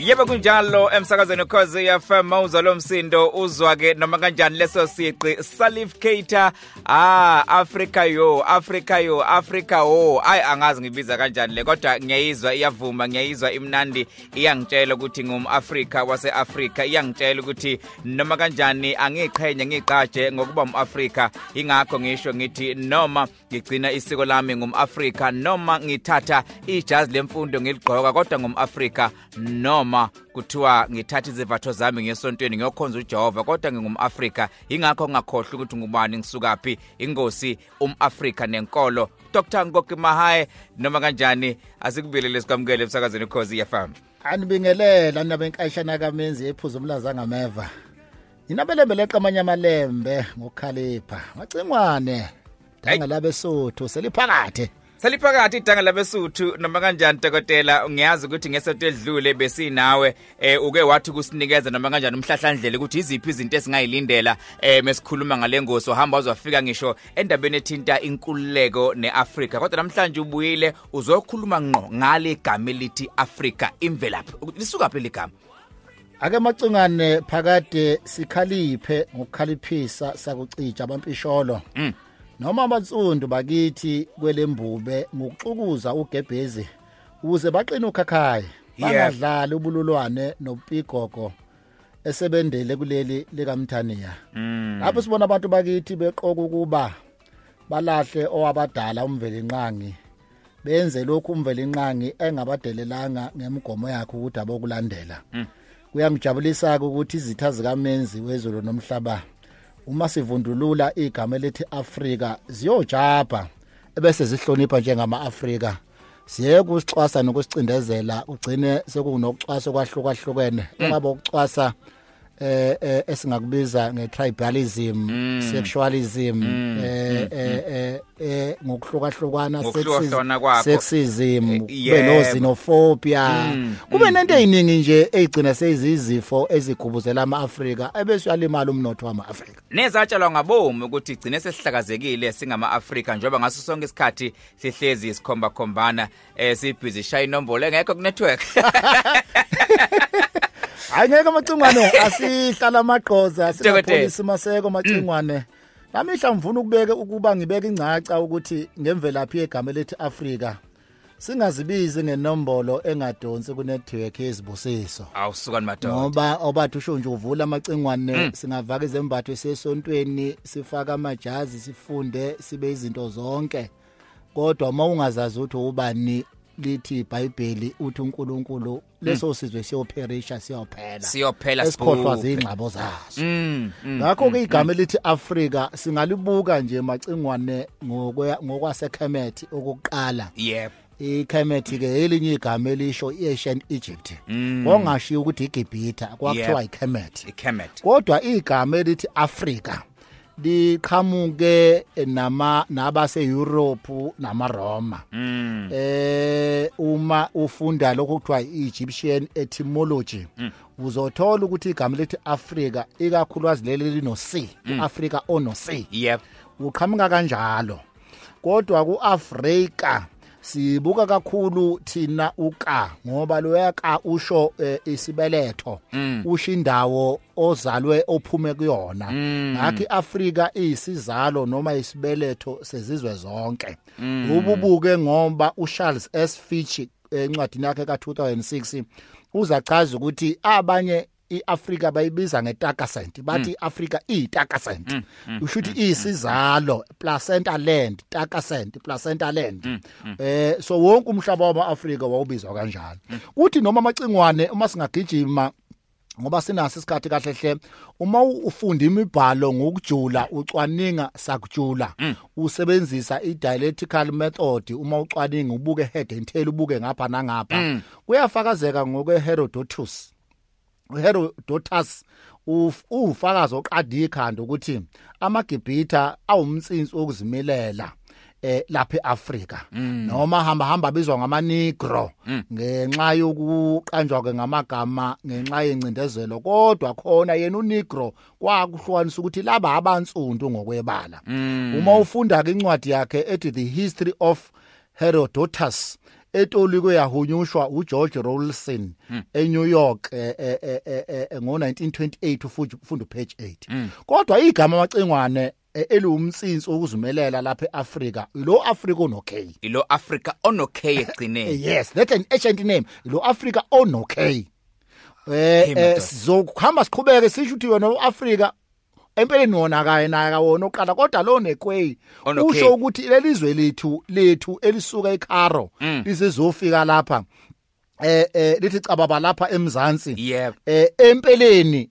yebo kunjalo emsakazweni cause FM uzwa lomsindo uzwa ke noma kanjani leso siqi salificator ah Africa yo Africa yo Africa ho ay angazi ngibiza kanjani le kodwa ngiyayizwa iyavuma ngiyayizwa imnandi iyangitshela ukuthi ngumAfrika waseAfrika iyangitshela ukuthi noma kanjani angiqhenya ngiqaje ngokuba umAfrika ingakho ngisho ngithi noma ngigcina isiko lami ngumAfrika noma ngithatha ijazi lemfundo ngiligqoka kodwa ngumAfrika noma kuthiwa ngithatha izivatho zami ngesontweni ngiyokhonza uJehova kodwa ngingumAfrika. Ingakho ngingakhohlwa ukuthi ngubani ngisukapi ingosi umAfrika nenkolo. Dr Ngoki Mahaye noma kanjani? Asikubelele sikamukele emsakazweni khosi FM anibingelela nabenkashana kamenzi ephuza umlaza ngameva. Inabelembe leqa amanye amalembe ngokukhalipha macingwane danga labesotho seliphakathi. Saliphakathi idanga labesuthu noma kanjani dokotela? Ngiyazi ukuthi ngesonto edlule besinawe eh uke wathi kusinikeza noma kanjani umhlahlandlela ukuthi iziphi izinto esingayilindela eh mesikhuluma ngalengosi ohamba uzofika ngisho endabeni ethinta inkululeko neAfrika. Kodwa namhlanje ubuyile uzokhuluma ngqo ngale igama elithi Africa imvelaphi. Lisuka phela igama. Ake macingane phakade sikhaliphe ngokukhaliphisa sakucija abampisholo Mm. Noma abatsundu bakithi kwelembube ngokuxukuza ugebhezi ukuze baqine ukhakhaya bangadlali ubululwane nopigogo esebendele kuleli likamthaniya. Lapho sibona abantu bakithi beqoka ukuba balahle owabadala umvelinqangi benze lokhu umvelinqangi engabadelelanga ngemigomo yakhe ukuthi abokulandela. Kuyangijabulisa ukuthi izitha zikamenzi wezulu nomhlaba uma sivundulula igama elithi Afrika ziyojapha ebese zihlonipha njengama-Afrika. Siye kusixwasa nokusicindezela ugcine sekunokucwasa kwahlukahlukene engabe ukucwasa eh eh, esingakubiza ngetribalism sexualism eh eh eh, eh ngokuhlukahlukana sexism Eh, kube yebo. no xenophobia kube nento eziningi nje ezigcina sezizifo ezigubuzela ama-Afrika ebese uyalimala umnotho wama-Afrika. Nezatshalwa ngabomu ukuthi igcine sesihlakazekile singama-Afrika njengoba ngaso sonke isikhathi sihlezi sikhomba khombana eh sibhizi shaya inombolo engekho ku network hayi ngeke amacingwane asihlala amagqoza singapolisi maseko macingwane namihla ngifuna ukubeka ukuba ngibeke ingcaca ukuthi ngemvelaphi yegama lethi Afrika singazibizi ngenombolo engadonsi kunetwork yezibusiso. Awusukani madoda. Ngoba obathu usho nje uvula amacingwane singavaka izembatho sesontweni sifaka amajazi sifunde sibe izinto zonke. Kodwa uma ungazazi ukuthi ubani lithi iBhayibheli uthi uNkulunkulu leso sizwe siyopherisha siyophela. Siyophela esikhohlwa zingxabo zazo Mm, mm. ngakho ke igama elithi Afrika singalibuka nje macingwane ngokwe- ngokwaseKhemet okokuqala yep. iKhemet ke elinye igama elisho iAncient Egypt. Mm. ngongashiyo ukuthi iGibhita kwakuthiwa Yep. iKhemet iKemet kodwa igama elithi Africa liqhamuke nama nabase Europe namaRoma. Mm. Eh uma ufunda lokho kuthiwa iEgyptian etymology uzothola ukuthi igama lithi Africa ikakhulukazi leli lino C Africa ono C yep. Uqhamuka kanjalo. Kodwa kuAfrika sibuka kakhulu thina uka ngoba loyaka usho eh, isibeletho. Usho indawo ozalwe ophume kuyona. Ngakho iAfrika iyisizalo noma isibeletho sezizwe zonke. Ububuke ngoba uCharles S. Fitch encwadini yakhe ka2006 uzachaza ukuthi abanye iAfrika bayibiza ngetakasent bathi iAfrika iyitakasent usho ukuthi iyisizalo placenta land takasent placenta land. Eh so wonke umhlaba wamaAfrika wawubizwa kanjalo. Uthi noma amacingwane uma singagijima ngoba sinaso isikhathi kahle hle uma ufunda imibhalo ngokujula ucwaninga sakujula usebenzisa i-dialectical method uma ucwaninga ubuke head and tail ubuke ngapha nangapha kuyafakazeka ngokwe Herodotus uHerodotus uf- ufakazi oqadi ikhanda ukuthi amagibhitha awumtsinsi wokuzimilela eh lapha eAfrika. Noma hamba hamba bizwa ngama negro ngenxa yokuqanjwa ke ngamagama ngenxa yencindezelo kodwa khona yena unegro kwakuhlukanisa ukuthi laba abantsundu ngokwebala. Uma ufunda ke incwadi yakhe ethi the history of Herodotus etolikwe yahunyushwa uGeorge Rawlinson eNew York eh, eh, eh, eh, eh, ngo1928 ufunda page 8 kodwa igama amacengwane eliwumtsinsi wokuzimelela lapha eAfrika lo Africa onokay ilo Africa onokay Eh, egcineni yes that's an ancient name. Lo Africa onokay Hey, eh sizokuhamba siqhubeke sisho ukuthi wena uAfrika empeleni wona kaye naye kawona oqala kodwa lo nekway Onokay. usho ukuthi lelizwe lethu lethu elisuka eCaro Mm. lisezofika lapha eh eh lithi cababa lapha emzansi eh empeleni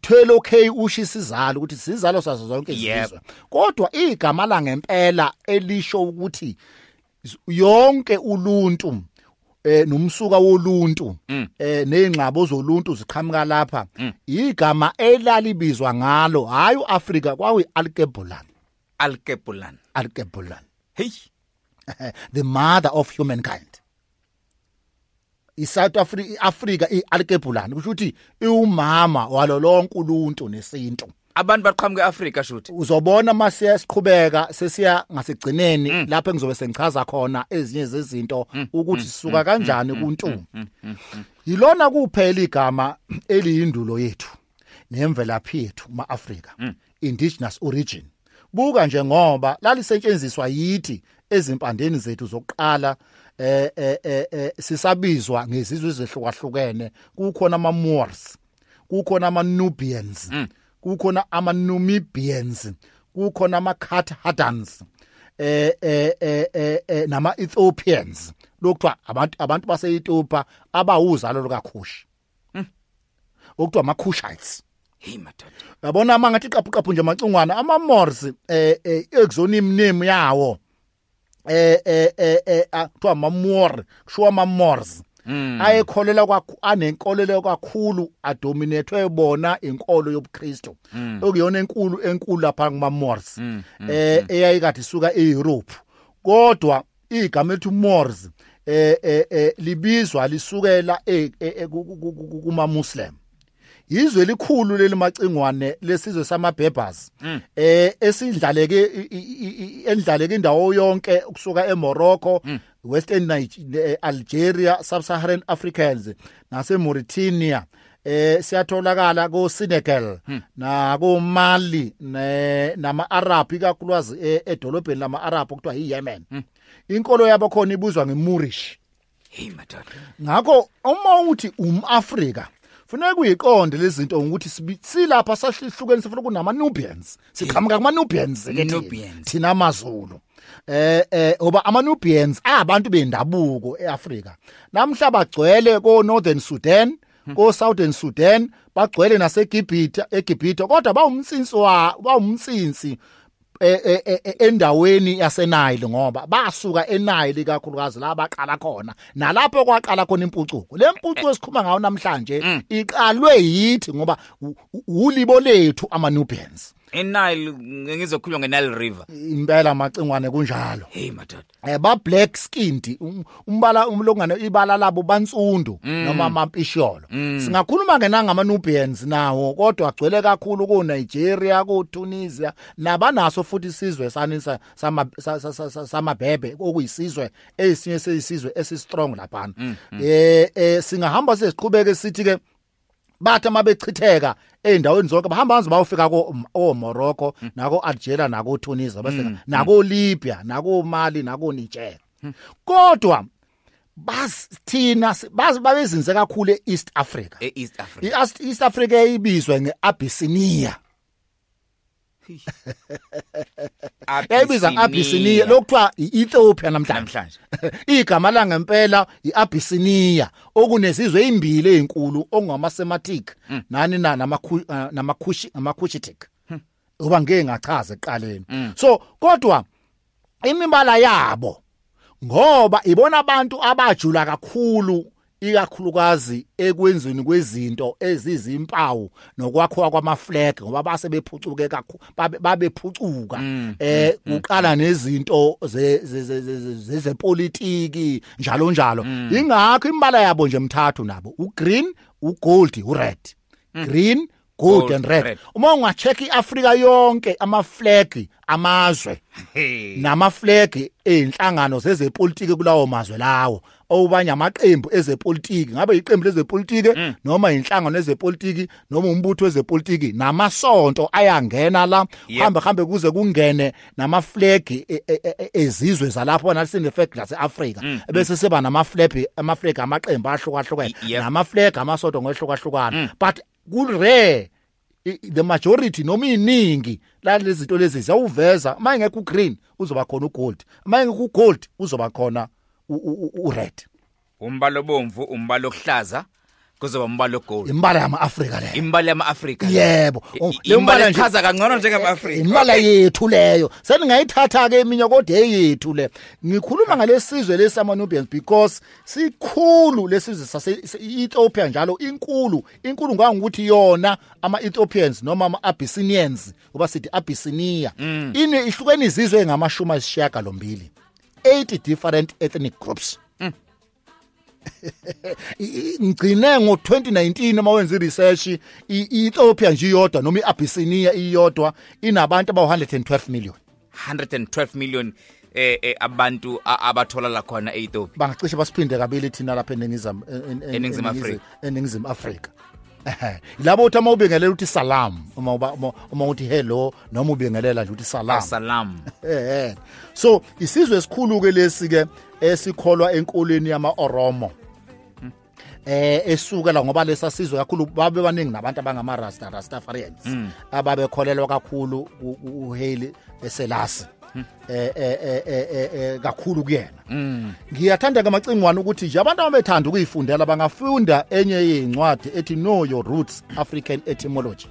thwele okay usho isizalo ukuthi sizalo sazo zonke izizwe kodwa igama la ngempela elisho ukuthi yonke uluntu eh nomsuka woluntu Mm. eh nezingxabo zoluntu ziqhamuka lapha Mm. igama elalibizwa ngalo hayi uAfrika kwakuyi Alkebulan Alkebulan Alkebulan hey. The mother of humankind. iSouth Africa iAfrika iAlkebulan kusho ukuthi iwumama walo lonke uluntu nesintu. Abantu baqhamuke eAfrika shuthi? Uzobona mase siqhubeka sesiya ngasigcineni lapho engizobe sengichaza khona ezinye zezinto ukuthi sisuka kanjani kuntu yilona kuphela igama eliyindulo yethu nemvelaphi yethu maAfrika indigenous origin. Buka nje ngoba lalisetshenziswa yithi ezimpandeni zethu zokuqala eh eh eh, eh sisabizwa ngezizwe ezehlukahlukene. Kukhona ama Moors kukhona ama Nubians kukhona ama Numidians kukhona ama Carthaginians eh eh eh eh, eh nama Ethiopians lokuthiwa abantu abantu base Ethiopia abawuzalo lukaKhushi. Okuthiwa ama Kushites hey madoda yabona ama ngathi qaphu qaphu nje amacungwana ama Moors eh eh exonym name yawo eh eh eh eh ah, kuthiwa ama Moor kushiwa ama Mm. ayekholela kwakho anenkolelo kakhulu adominatwe bona inkolo yobuKristu. Okuyona enkulu enkulu lapha kuma Moors Mm, eh eyayikade isuka eEurope kodwa igama elithi Moors eh eh eh, libizwa lisukela e- e- e- ku- ku- ku- ku- kuma Muslim izwe likhulu leli macingwane lesizwe samabhebhas eh esindlaleke i- i- i- endlaleke indawo yonke kusuka eMorocco Western Nigeria eh, Algeria Sub-Saharan Africans nase Mauritania eh siyatholakala ko Senegal na ko Mali ne nama Arab ikakhulukazi e- edolobheni lama Arab okuthiwa yiYemen. Inkolo yabo khona ibuzwa ngeMurish. Hey madoda. Ngakho uma uthi umAfrika funeka kuyiqonde lezi zinto ukuthi silapha sahlihlukene sifuna kunama Nubians siqhamuka kuma Nubians ke thina. Nubians. thina amaZulu eh eh oba ama Nubians abantu bendabuko eAfrika namhla bagcwele ko Northern Sudan ko Southern Sudan bagcwele nase Egipta eGibhita kodwa bawumtsinsi wa bawumtsinsi eh, endaweni yaseNile ngoba basuka eNile kakhulukazi la baqala khona. Nalapho kwaqala khona impucuko. Lempucuko esikhuluma ngayo namhlanje iqalwe yithi ngoba ulibo lethu ama Nubians iNile ngizokhuluma ngeNile River. Impela macingwane kunjalo. Hey madoda. Eh ba black skinned um- umbala umlongane ibala labo bansundu noma amampisholo singakhuluma ke nangama Nubians nawo kodwa agcwele kakhulu ko Nigeria ko Tunisia nabanaso futhi isizwe sanisa sama sa- sa- sa- sa- samabhebe okuyisizwe esinye seyisizwe esi strong lapha eh eh singahamba sesiqhubeke sithi ke bathi mabechitheka eindaweni zonke bahamba banze bayofika ko o Morocco nako Algeria nako Tunisia bese nako Libya nako Mali nako Niger. Kodwa bas thina si- bazi babezinze kakhulu eEast Africa. eEast Africa. iEast East Africa ibizwe ngeAbyssinia. Yayibizwa ngeAbyssinia lokuthiwa iEthiopia namhlanje. Igama la ngempela iAbyssinia okunezizwe ezimbili ezinkulu ongama-Semitic nani na ah, namakhushi amakushitic uba ngeke ngachaza eqaleni so kodwa imibala yabo ngoba ibona abantu abajula kakhulu ikakhulukazi ekwenziweni kwezinto ezizimpawu nokwakhiwa kwamaflag ngoba base bephucuke kakhulu babe- babephucuka eh kuqala nezinto ze- ze- ze- ze- ze- ze- zepolitiki njalo. Njalo ingakho imbala yabo nje mthathu nabo ugreen ugold ured. Green gold Gold, and red. red. uma ungacheck iAfrika yonke ama flag amazwe Hey. nama flag einhlangano zezepolitiki kulawo mazwe lawo obanye amaqembu ezepolitiki. Ngabe iqembu lezepolitiki noma inhlangano ezepolitiki noma umbutho wezepolitiki namasonto ayangena la. Yep. hambe hambe kuze kungene nama flag e- e- e- e- ezizwe zalapho nasine flag laseAfrika. Bese seba nama flag ama flag amaqembu ahlukahlukene. Yep. nama flag amasonto ngohlukahlukana. But ku rare i- the majority noma iningi lalezi zinto lezi ziyawuveza. Mayengekho green uzoba khona ugold. Mayengekho gold uzoba khona u- u- u- ured umbalo bomvu umbalo ohlaza kuzoba umbalo gold imbala yama-afrika leyo imbali yama-afrika yebo. Oh, le imbali mbala nje- echaza kangcono njengama-afrika imbala yethu leyo. Seningayithatha-ke eminye kodwa eyethu le. Ngikhuluma ngalesizwe lesama-nubians because sikhulu lesizwe sase-ethiopia njalo inkulu. Inkulu ngangokuthi yona ama-ethiopians noma ama-abyssinians. Uba sithi abyssinia. Ine ihlukene izizwe ngamashumi ayisishiyagalombili. 80 different ethnic groups i- ngigcine ngo-2019 uma wenza i-research i- i-ethiopia nje iyodwa noma i-abyssinia iyodwa inabantu abawu-112 million 112 million eh, eh abantu abathola la khona e-Ethiopia bangacishe basiphinde kabili thina lapha eningizimu en- en- Eningizimu eningizi- Afrika. eningizimu afrika. labo uthi uma ubingelela uthi salam uma uma- uthi hello noma ubingelela nje uthi salam. Salam. Eh so isizwe esikhulu ke lesi ke esikholwa enkolweni yama-oromo. Eh esuka la ngoba lesa sizwe kakhulu babe baningi nabantu abangama rasta rastafarians ababekholelwa kakhulu uHaile eselasi. Eh eh eh eh, kakhulu kuyena. Ngiyathanda ke macingwane ukuthi nje abantu abethanda ukuyifundela bangafunda enye yezincwadi ethi know your roots african etymology.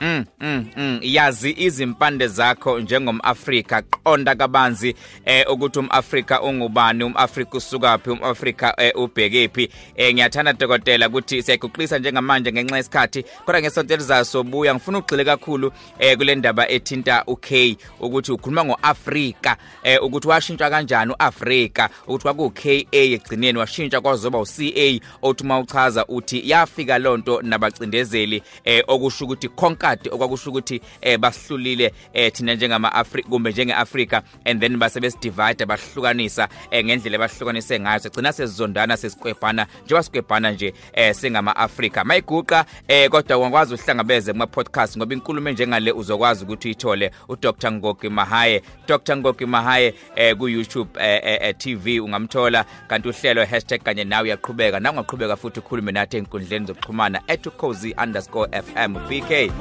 Mm, mm, mm. yazi izimpande zakho njengomAfrika qonda kabanzi eh ukuthi umAfrika ungubani umAfrika usukaphi umAfrika eh, ubhekephi eh ngiyathanda dokotela ukuthi siyaguqisa njengamanje ngenxa yesikhathi kodwa ngesonto elizayo sobuya ngifuna ugxile kakhulu eh kule ndaba ethinta uK ukuthi ukhuluma ngoAfrika eh ukuthi washintsha kanjani uAfrika ukuthi kwaku KA egcineni washintsha kwazoba uCA othi mawuchaza uthi yafika lonto nabacindezeli eh okusho ukuthi conquered okwakusho ukuthi eh basihlulile eh thina njengama Afrika kumbe njengeAfrika and then base besidivide bahlukanisa eh ngendlela bahlukanise ngayo sigcina sesizondana sesiqwebhana njengoba siqwebhana nje eh singama Afrika mayiguqa eh kodwa ungakwazi uhlangabeze kuma podcast ngoba inkulumo njengale uzokwazi ukuthi uyithole uDr Ngoki Mahaye. Dr Ngoki Mahaye eh ku YouTube eh, eh, eh, TV ungamthola. Kanti uhlelo hashtag kanye nawe uyaqhubeka. Na ungaqhubeka futhi ukhulume nathi enkundleni zokuxhumana @cozy_fm bk